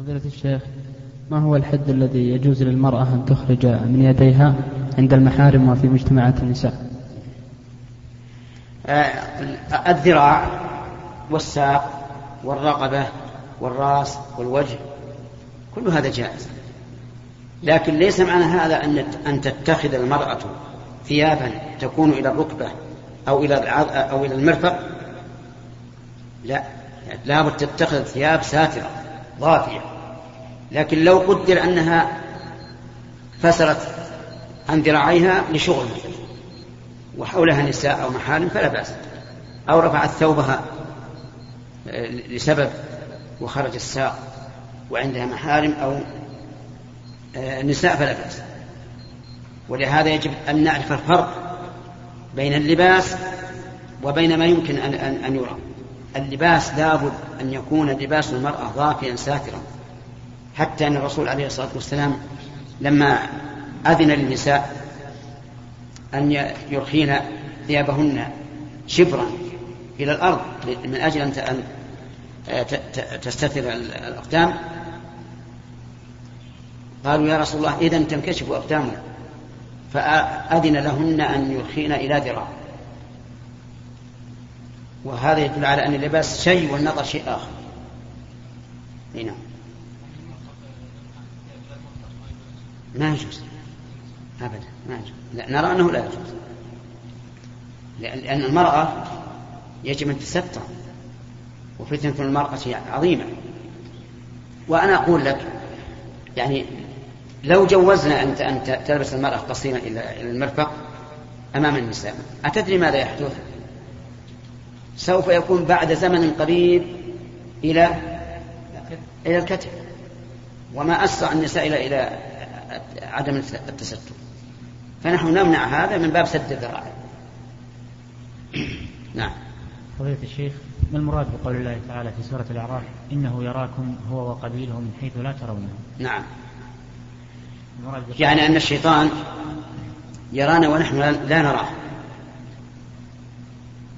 فضيلة الشيخ ما هو الحد الذي يجوز للمرأة أن تخرج من يديها عند المحارم وفي مجتمعات النساء؟ آه، الذراع والساق والرقبة والرأس والوجه كل هذا جائز. لكن ليس معنى هذا أن أن تتخذ المرأة ثيابا تكون إلى الركبة أو إلى أو إلى المرفق. لا لابد تتخذ ثياب ساترة. ضافية لكن لو قدر أنها فسرت عن ذراعيها لشغل وحولها نساء أو محارم فلا بأس. أو رفعت ثوبها آه، لسبب وخرج الساق وعندها محارم أو آه، نساء فلا بأس. ولهذا يجب أن نعرف الفرق بين اللباس وبين ما يمكن أن, أن, أن اللباس لابد أن يكون لباس المرأة ضافيا ساترا. حتى أن الرسول عليه الصلاة والسلام لما أذن للنساء أن يرخين ثيابهن شبرا إلى الأرض من أجل أن تستتر الأقدام قالوا يا رسول الله إذا تنكشف أقدامنا. فأذن لهن أن يرخين إلى ذراع. وهذا يدل على أن اللباس شيء والنظر شيء آخر. نعم. ما يجوز. أبدا ما يجوز. لا نرى أنه لا يجوز. لأن المرأة يجب أن تستر وفتنة المرأة عظيمة. وأنا أقول لك يعني لو جوزنا أنت أن تلبس المرأة قصيرا إلى المرفق أمام النساء أتدري ماذا يحدث؟ سوف يكون بعد زمن قريب إلى إلى الكتف. وما أسرع النساء إلى إلى عدم التستر. فنحن نمنع هذا من باب سد الذرائع. نعم. فضيلة الشيخ ما المراد بقول الله تعالى في سورة الأعراف؟ إنه يراكم هو وقبيله من حيث لا ترونه. نعم. يعني أن الشيطان يرانا ونحن لا نراه.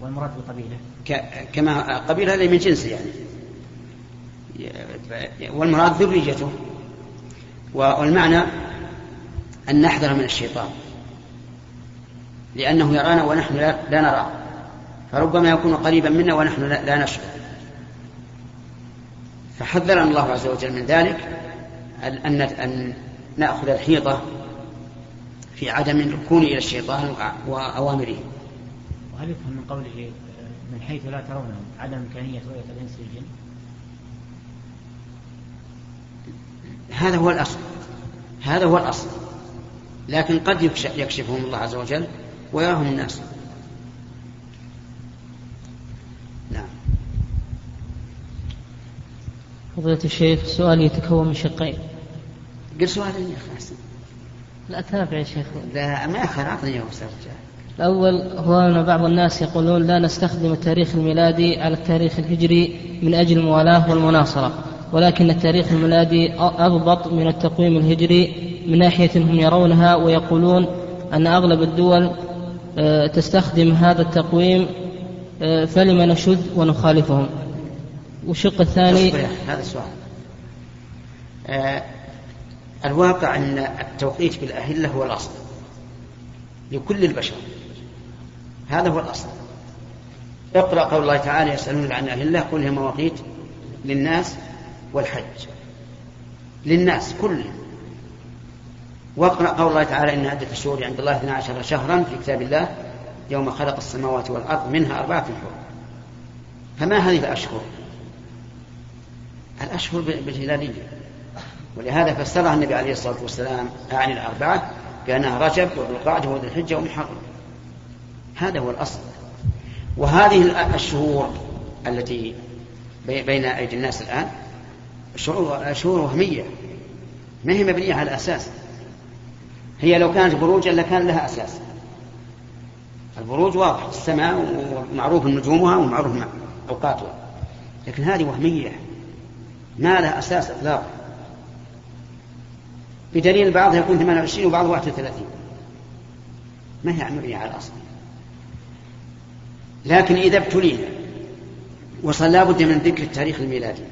والمراد بقبيله؟ كما قبيله من جنسه يعني. والمراد ذريته. والمعنى أن نحذر من الشيطان. لأنه يرانا ونحن لا نراه فربما يكون قريبا منا ونحن لا نشعر. فحذرنا الله عز وجل من ذلك أن أن نأخذ الحيطة في عدم الركون إلى الشيطان وأوامره. وهل يفهم من قوله من حيث لا ترونه عدم إمكانية رؤية الإنس والجن هذا هو الأصل هذا هو الأصل. لكن قد يكشفهم الله عز وجل ويراهم الناس. نعم. فضيلة الشيخ سؤال يتكون من شقين. قل سؤال يا أخي أحسن. لا تابع يا شيخ. لا ما أخر أعطني يا أستاذ الأول هو أن بعض الناس يقولون لا نستخدم التاريخ الميلادي على التاريخ الهجري من أجل الموالاة والمناصرة ولكن التاريخ الميلادي أضبط من التقويم الهجري من ناحية هم يرونها ويقولون أن أغلب الدول آه، تستخدم هذا التقويم آه، فلم نشد ونخالفهم. والشق الثاني هذا السؤال آه الواقع أن التوقيت بالأهلة هو الأصل لكل البشر. هذا هو الأصل. اقرأ قول الله تعالى يسألون عن أهل الله قل هي مواقيت للناس والحج. للناس كلهم واقرأ قول الله تعالى إن عدة الشهور عند الله 12 شهرا في كتاب الله يوم خلق السماوات والأرض منها أربعة حر فما هذه الأشهر؟ الأشهر بالهلالية. ولهذا فسرها النبي عليه الصلاة والسلام عن الأربعة بأنها رجب وذو القعدة وذو الحجة ومحرم. هذا هو الأصل. وهذه الشهور التي بين أيدي الناس الآن شهور وهمية. ما هي مبنية على أساس؟ هي لو كانت بروجا لكان لها أساس. البروج واضح السماء ومعروف نجومها ومعروف أوقاتها. لكن هذه وهمية. ما لها أساس إطلاقا. بدليل بعضها يكون 28 وبعض 31 ما هي مبنية على الأصل؟ لكن إذا ابتلينا وصل لابد من ذكر التاريخ الميلادي.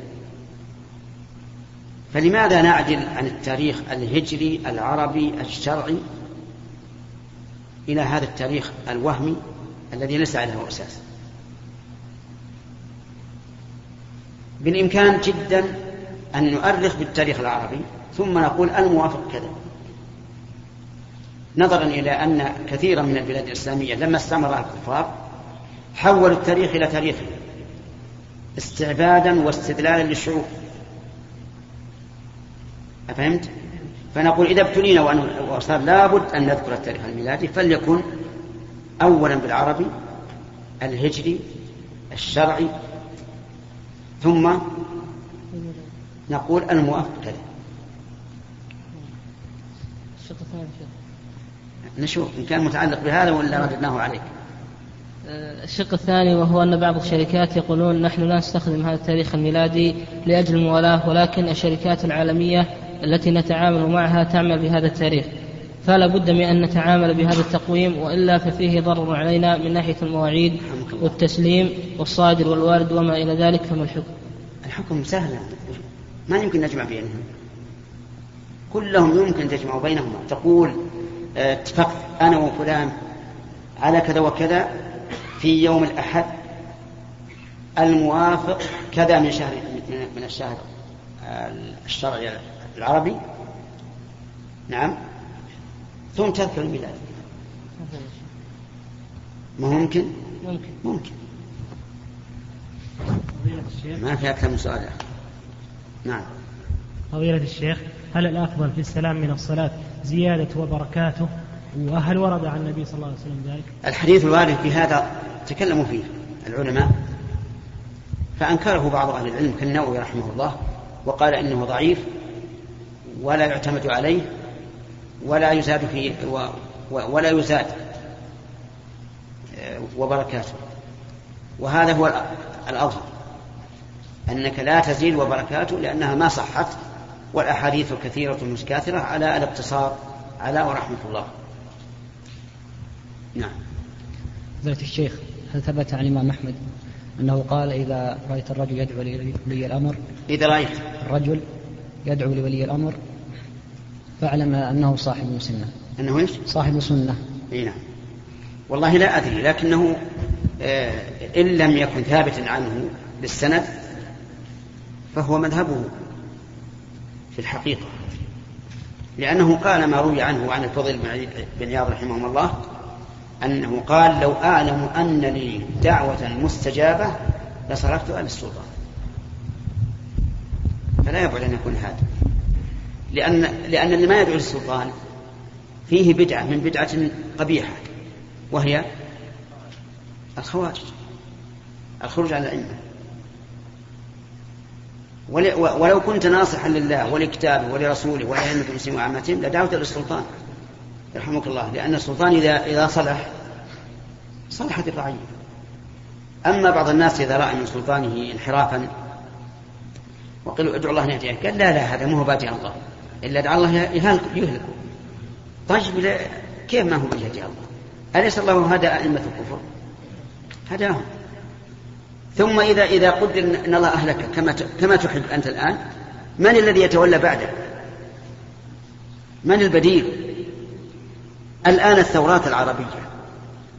فلماذا نعدل عن التاريخ الهجري العربي الشرعي إلى هذا التاريخ الوهمي الذي ليس له أساس بالإمكان جدا أن نؤرخ بالتاريخ العربي ثم نقول الموافق كذا. نظرا إلى أن كثيرا من البلاد الإسلامية لما استعمرها الكفار حولوا التاريخ إلى تاريخ استعبادا واستدلالا للشعوب. أفهمت؟ فنقول إذا ابتلينا وصار لابد أن نذكر التاريخ الميلادي فليكن أولا بالعربي الهجري الشرعي ثم نقول الموافق الثاني نشوف إن كان متعلق بهذا ولا رددناه عليك. الشق الثاني وهو أن بعض الشركات يقولون نحن لا نستخدم هذا التاريخ الميلادي لأجل الموالاة ولكن الشركات العالمية التي نتعامل معها تعمل بهذا التاريخ. فلا بد من أن نتعامل بهذا التقويم وإلا ففيه ضرر علينا من ناحية المواعيد والتسليم والصادر والوارد وما إلى ذلك فما الحكم؟ الحكم سهل. ما يمكن نجمع بينهم. كلهم يمكن تجمع بينهما. تقول آه، اتفقت أنا وفلان على كذا وكذا في يوم الأحد الموافق كذا من شهر من الشهر الشرعي العربي. نعم. ثم تذكر الميلاد. ما ممكن؟ ممكن. ممكن. ما في أكثر من سؤال نعم. فضيلة الشيخ هل الأفضل في السلام من الصلاة زيادة وبركاته؟ وهل ورد عن النبي صلى الله عليه وسلم ذلك؟ الحديث الوارد في هذا تكلموا فيه العلماء فأنكره بعض أهل العلم كالنووي رحمه الله وقال إنه ضعيف ولا يعتمد عليه ولا يزاد فيه ولا يزاد آه، وبركاته. وهذا هو الأظهر أنك لا تزيد وبركاته لأنها ما صحت والأحاديث الكثيرة المتكاثرة على الاقتصار على ورحمة الله. نعم. فضيلة الشيخ. هل ثبت عن الإمام أحمد أنه قال إذا رأيت الرجل يدعو لولي الأمر إذا رأيت. الرجل يدعو لولي الأمر فاعلم أنه صاحب سنة. أنه إيش؟ صاحب سنة. أي نعم. والله لا أدري لكنه آه، إن لم يكن ثابتا عنه بالسند فهو مذهبه في الحقيقة. لأنه قال ما روي عنه عن الفضل بن عياض رحمه الله أنه قال لو أعلم أن لي دعوة مستجابة لصرفت أهل السلطان. فلا يبعد أن يكون هذا. لأن لأن اللي ما يدعو للسلطان فيه بدعة من بدعة قبيحة وهي الخوارج الخروج على الأئمة. ولو كنت ناصحا لله ولكتابه ولرسوله ولأئمة المسلمين وعامتهم لدعوت للسلطان. يرحمك الله لأن السلطان إذا إذا صلح صلحت الرعية أما بعض الناس إذا رأى من سلطانه انحرافا وقالوا ادعوا الله أن يهديه قال لا لا هذا مو بادي الله إلا دعا الله يهلكه طيب كيف ما هو بيهدي الله؟ أليس الله هدى أئمة الكفر؟ هداهم. ثم إذا إذا قدر أن الله أهلك كما كما تحب أنت الآن من الذي يتولى بعدك؟ من البديل؟ الآن الثورات العربية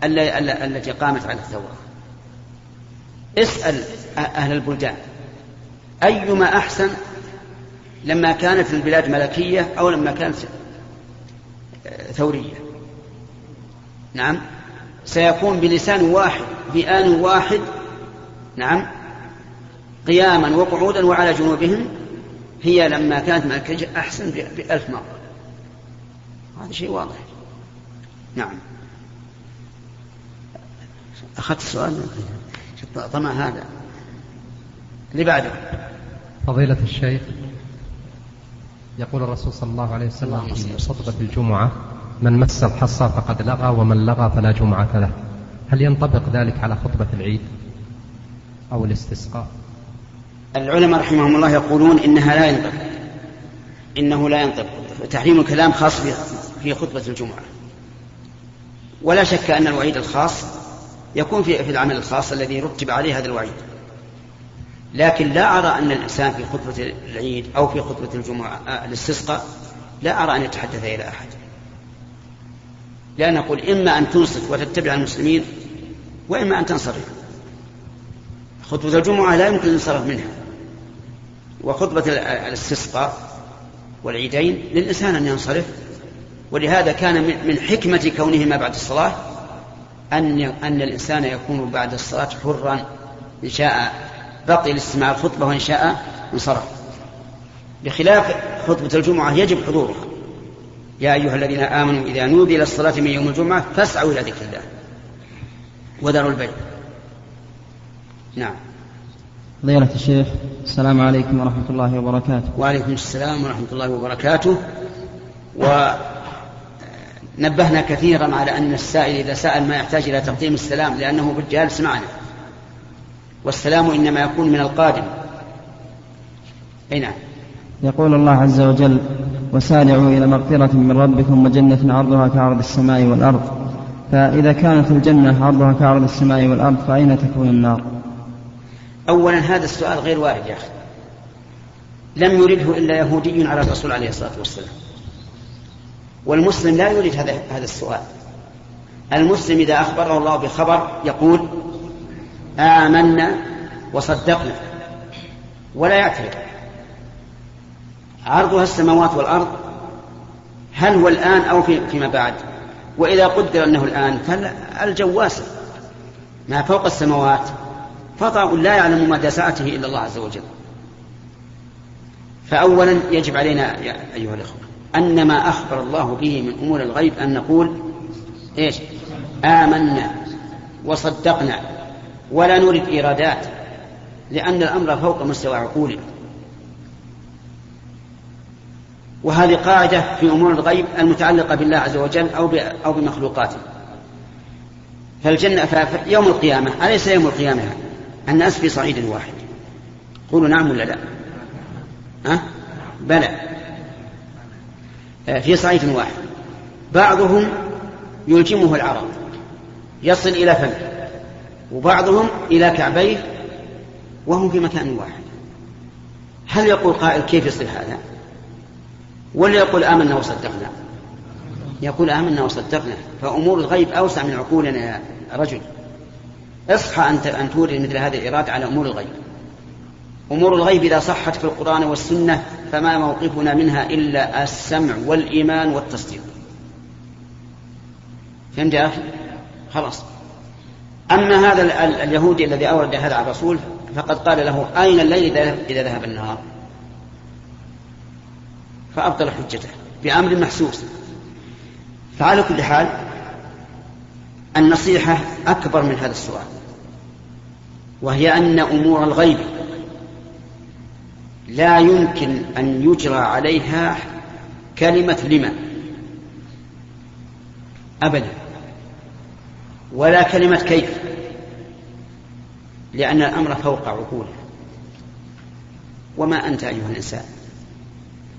التي قامت على الثورة. اسأل أهل البلدان أيما أحسن لما كانت البلاد ملكية أو لما كانت ثورية؟ نعم. سيكون بلسان واحد بآن واحد نعم قياما وقعودا وعلى جنوبهم هي لما كانت ملكية أحسن بألف مرة. هذا شيء واضح. نعم. أخذت السؤال طمع هذا. اللي بعده. فضيلة الشيخ يقول الرسول صلى الله عليه وسلم في خطبة الجمعة من مس الحصى فقد لغى ومن لغى فلا جمعة له. هل ينطبق ذلك على خطبة العيد أو الاستسقاء؟ العلماء رحمهم الله يقولون إنها لا ينطبق. إنه لا ينطبق. تحريم الكلام خاص في خطبة الجمعة. ولا شك أن الوعيد الخاص يكون في العمل الخاص الذي رتب عليه هذا الوعيد. لكن لا أرى أن الإنسان في خطبة العيد أو في خطبة الجمعة آه، الاستسقاء لا أرى أن يتحدث إلى أحد. لأن نقول إما أن تنصت وتتبع المسلمين وإما أن تنصرف. خطبة الجمعة لا يمكن الانصراف منها. وخطبة الاستسقاء والعيدين للإنسان أن ينصرف ولهذا كان من حكمة كونهما بعد الصلاة أن أن الإنسان يكون بعد الصلاة حرا إن شاء بقي لاستماع الخطبة وإن شاء انصرف. بخلاف خطبة الجمعة يجب حضورها. يا أيها الذين آمنوا إذا نودي للصلاة من يوم الجمعة فاسعوا إلى ذكر الله وذروا البيع. نعم. فضيلة الشيخ السلام عليكم ورحمة الله وبركاته. وعليكم السلام ورحمة الله وبركاته. ونبهنا كثيرا على أن السائل إذا سأل ما يحتاج إلى تقديم السلام لأنه بالجالس معنا والسلام إنما يكون من القادم. أي نعم. يقول الله عز وجل وسارعوا إلى مغفرة من ربكم وجنة عرضها كعرض السماء والأرض. فإذا كانت الجنة عرضها كعرض السماء والأرض فأين تكون النار؟ أولا هذا السؤال غير وارد يا أخي. لم يرده إلا يهودي على الرسول عليه الصلاة والسلام. والمسلم لا يريد هذا هذا السؤال. المسلم إذا أخبره الله بخبر يقول آمنا وصدقنا ولا يعترض عرضها السماوات والأرض هل هو الآن أو في فيما بعد؟ وإذا قدر أنه الآن فالجو واسع ما فوق السماوات. فضاء لا يعلم مدى سعته إلا الله عز وجل. فأولا يجب علينا يا أيها الأخوة أن ما أخبر الله به من أمور الغيب أن نقول إيش؟ آمنا وصدقنا ولا نريد إيرادات لأن الأمر فوق مستوى عقولنا. وهذه قاعدة في أمور الغيب المتعلقة بالله عز وجل أو أو بمخلوقاته. فالجنة يوم القيامة أليس يوم القيامة؟ الناس في صعيد واحد. قولوا نعم ولا لا؟ أه؟ بلى. في صعيد واحد. بعضهم يلجمه العرب. يصل إلى فمه وبعضهم إلى كعبيه وهم في مكان واحد. هل يقول قائل كيف يصير هذا؟ ولا يقول آمنا وصدقنا؟ يقول آمنا وصدقنا فأمور الغيب أوسع من عقولنا يا رجل. اصحى أن تورد مثل هذه الإرادة على أمور الغيب. أمور الغيب إذا صحت في القرآن والسنة فما موقفنا منها إلا السمع والإيمان والتصديق. فهمت يا أخي؟ خلاص. أما هذا اليهودي الذي أورد هذا على الرسول فقد قال له أين الليل إذا ذهب النهار؟ فأبطل حجته بأمر محسوس. فعلى كل حال النصيحة أكبر من هذا السؤال وهي أن أمور الغيب لا يمكن أن يجرى عليها كلمة لما. أبدا. ولا كلمة كيف. لأن الأمر فوق عقوله وما أنت أيها الإنسان.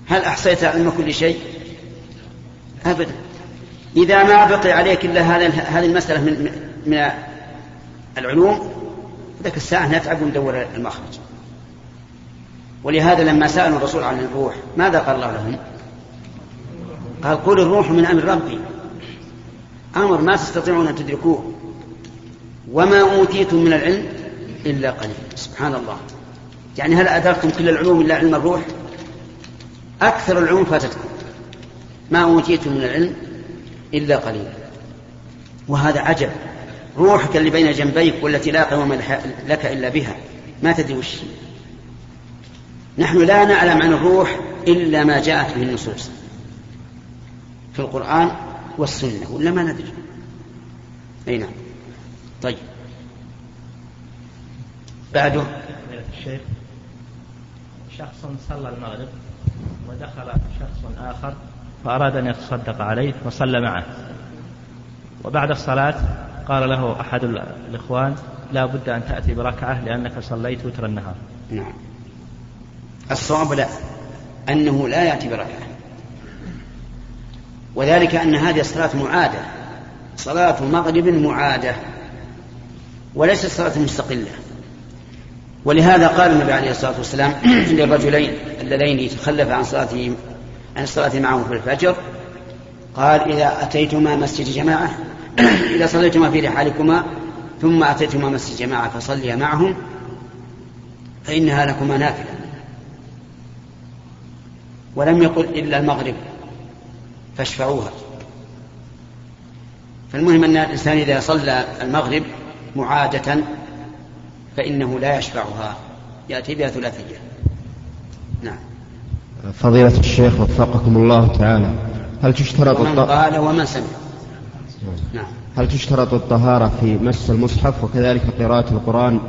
هل أحصيت علم كل شيء؟ أبدا. إذا ما بقي عليك إلا هذه المسألة من, من العلوم ذاك الساعة نتعب وندور المخرج. ولهذا لما سألوا الرسول عن الروح ماذا قال الله لهم؟ قال قل الروح من أمر ربي. أمر ما تستطيعون أن تدركوه. وما أوتيتم من العلم إلا قليل. سبحان الله. يعني هل أدركتم كل العلوم إلا علم الروح؟ أكثر العلوم فاتتكم. ما أوتيتم من العلم إلا قليلا وهذا عجب. روحك اللي بين جنبيك والتي لا قوم لك إلا بها ما تدري وش نحن لا نعلم عن الروح إلا ما جاءت به النصوص في القرآن والسنة ولا ما ندري. أي نعم. طيب. بعده. الشيخ شخص صلى المغرب ودخل شخص آخر فأراد أن يتصدق عليه فصلى معه. وبعد الصلاة قال له أحد الإخوان لا بد أن تأتي بركعة لأنك صليت وتر النهار. نعم. الصواب لا أنه لا يأتي بركعة وذلك أن هذه الصلاة معادة صلاة مغرب معادة وليست صلاة مستقلة. ولهذا قال النبي عليه الصلاة والسلام للرجلين اللذين تخلف عن صلاته عن الصلاة معه في الفجر قال إذا أتيتما مسجد جماعة إذا صليتما في رحالكما ثم أتيتما مسجد جماعة فصليا معهم فإنها لكما نافلة. ولم يقل إلا المغرب. فاشفعوها. فالمهم أن الإنسان إذا صلى المغرب معادة فإنه لا يشفعها. يأتي بها ثلاثية. نعم. فضيلة الشيخ وفقكم الله تعالى. هل تشترط ومن قال ومن سمع. نعم. هل تشترط الطهارة في مس المصحف؟ وكذلك قراءة القرآن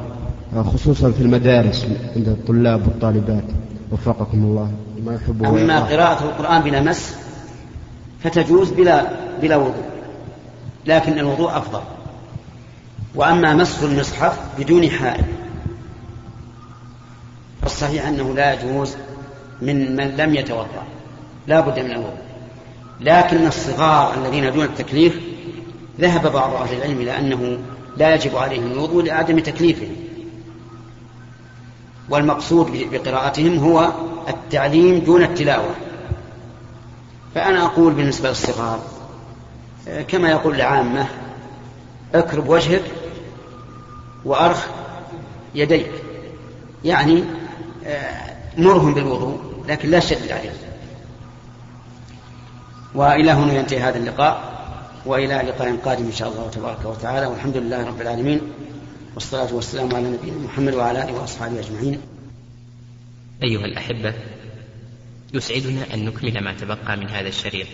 خصوصا في المدارس عند الطلاب والطالبات. وفقكم الله. ما يحب أما قراءة القرآن بلا مس فتجوز بلا بلا وضوء. لكن الوضوء أفضل. وأما مس المصحف بدون حائل. فالصحيح أنه لا يجوز من من لم يتوضأ. لا بد من الوضوء. لكن الصغار الذين دون التكليف ذهب بعض أهل العلم إلى أنه لا يجب عليهم الوضوء لعدم تكليفهم والمقصود بقراءتهم هو التعليم دون التلاوة. فأنا أقول بالنسبة للصغار كما يقول العامة اكرب وجهك وأرخ يديك. يعني مرهم بالوضوء لكن لا شدد عليه وإلى هنا ينتهي هذا اللقاء وإلى لقاء قادم إن شاء الله تبارك وتعالى. والحمد لله رب العالمين. والصلاة والسلام على نبينا محمد وعلى آله وأصحابه أجمعين. أيها الأحبة يسعدنا أن نكمل ما تبقى من هذا الشريط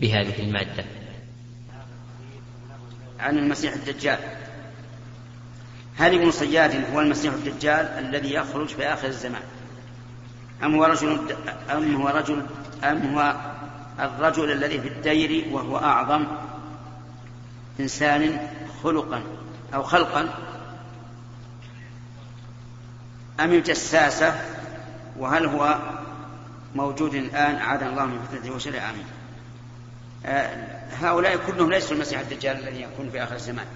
بهذه المادة. عن المسيح الدجال. هل ابن صياد هو المسيح الدجال الذي يخرج في آخر الزمان؟ أم هو رجل أم هو رجل أم هو الرجل الذي في الدير وهو أعظم إنسان خلقا أو خلقا؟ أم الجساسة؟ وهل هو موجود الآن؟ أعاذنا الله من فتنته وشر آمين. آه هؤلاء كلهم ليسوا المسيح الدجال الذي يكون في آخر الزمان.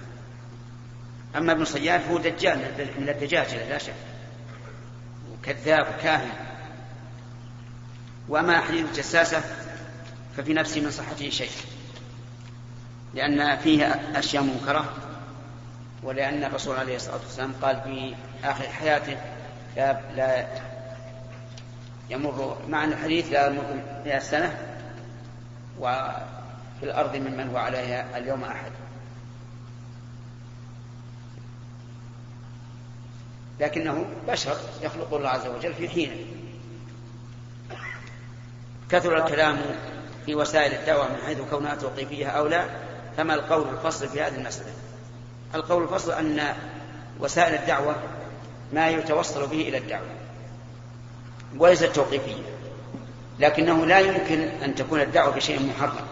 أما ابن صياد فهو دجال من الدجاجلة لا شك. وكذاب وكاهن. وأما حديث الجساسة ففي نفسي من صحته شيء. لأن فيه أشياء منكرة ولأن الرسول عليه الصلاة والسلام قال في آخر حياته لا, لا يمر مع الحديث لا يمر مئة سنة وفي الأرض ممن هو عليها اليوم أحد. لكنه بشر يخلق الله عز وجل في حينه. كثر الكلام في وسائل الدعوة من حيث كونها توقيفية أو لا فما القول الفصل في هذه المسألة؟ القول الفصل أن وسائل الدعوة ما يتوصل به إلى الدعوة وليست توقيفية لكنه لا يمكن أن تكون الدعوة بشيء محرم.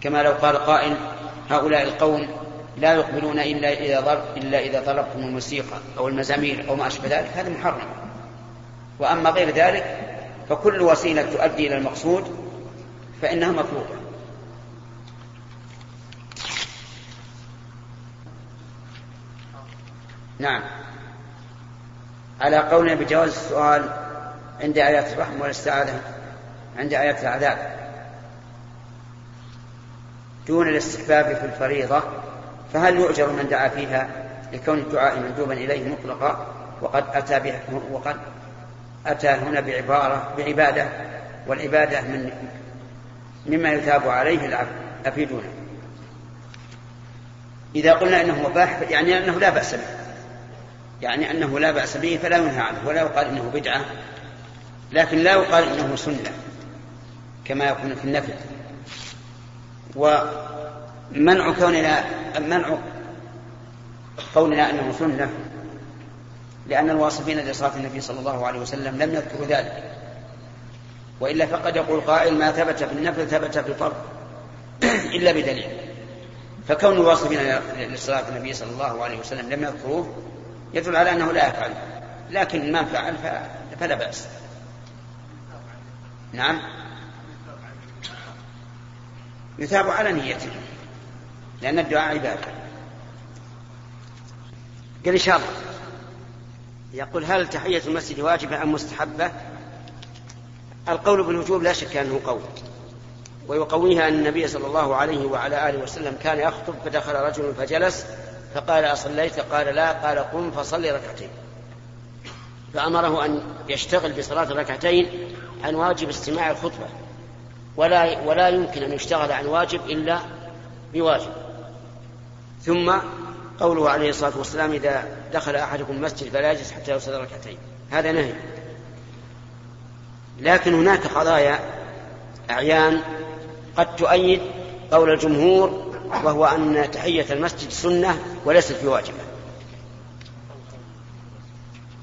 كما لو قال قائل هؤلاء القوم لا يقبلون إلا إذا ضرب إلا إذا طلبتم الموسيقى أو المزامير أو ما أشبه ذلك هذا محرم. وأما غير ذلك فكل وسيلة تؤدي إلى المقصود فإنها مطلوبة نعم. على قولنا بجواز السؤال عند آيات الرحمة والاستعاذة عند آيات العذاب. دون الاستحباب في الفريضة فهل يؤجر من دعا فيها لكون الدعاء مندوبا إليه مطلقا؟ وقد أتى وقد أتى هنا بعبارة بعبادة والعبادة من مما يثاب عليه العبد أفيدونا. إذا قلنا إنه مباح يعني أنه لا بأس به. يعني أنه لا بأس به فلا ينهى عنه ولا يقال إنه بدعة لكن لا يقال إنه سنة كما يكون في النفل ومنع كوننا منع قولنا أنه سنة لأن الواصفين لصلاة النبي صلى الله عليه وسلم لم يذكروا ذلك. وإلا فقد يقول قائل ما ثبت في النفل ثبت في الفرض إلا بدليل. فكون الواصفين لصلاة النبي صلى الله عليه وسلم لم يذكروه يدل على أنه لا يفعل لكن من فعل فلا بأس. نعم. يثاب على نيته لأن الدعاء عبادة. قال إن شاء الله يقول هل تحية المسجد واجبة أم مستحبة؟ القول بالوجوب لا شك أنه قول ويقويها أن النبي صلى الله عليه وعلى آله وسلم كان يخطب فدخل رجل فجلس فقال أصليت؟ قال لا. قال قم فصل ركعتين. فأمره أن يشتغل بصلاة ركعتين عن واجب استماع الخطبة. ولا ولا يمكن أن يشتغل عن واجب إلا بواجب. ثم قوله عليه الصلاة والسلام إذا دخل أحدكم المسجد فلا يجلس حتى يصلي ركعتين. هذا نهي. لكن هناك قضايا أعيان. قد تؤيد قول الجمهور وهو أن تحية المسجد سنة وليست بواجبة.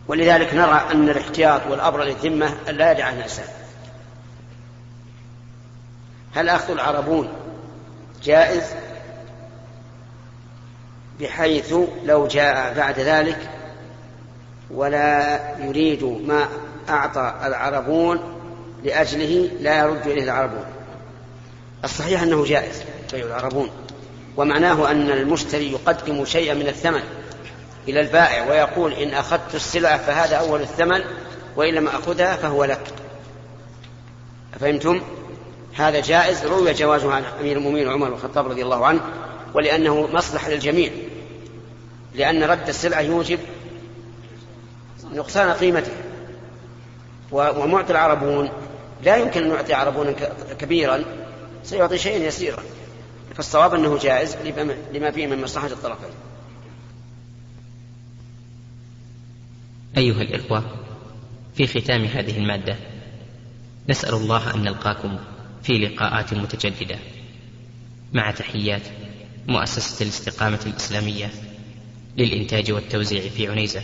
ولذلك نرى أن الاحتياط والأبر للذمة لا يدع الإنسان هل أخذ العربون جائز بحيث لو جاء بعد ذلك ولا يريد ما أعطى العربون لأجله لا يرد إليه العربون؟ الصحيح أنه جائز بيع العربون. ومعناه أن المشتري يقدم شيئا من الثمن إلى البائع ويقول إن أخذت السلعة فهذا أول الثمن وإن لم أخذها فهو لك. فهمتم؟ هذا جائز روي جوازه عن أمير المؤمنين عمر بن الخطاب رضي الله عنه ولأنه مصلحة للجميع لأن رد السلعة يوجب نقصان قيمته. ومعطي العربون لا يمكن أن نعطي عربونا كبيرا سيعطي شيئا يسيرا. فالصواب أنه جائز لما فيه من مصلحة الطرفين. أيها الإخوة في ختام هذه المادة نسأل الله أن نلقاكم في لقاءات متجددة. مع تحيات مؤسسة الاستقامة الإسلامية للإنتاج والتوزيع في عنيزة.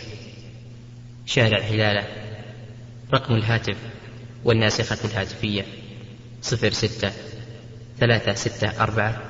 شارع هلالة رقم الهاتف والناسخة الهاتفية صفر ستة ثلاثة ستة أربعة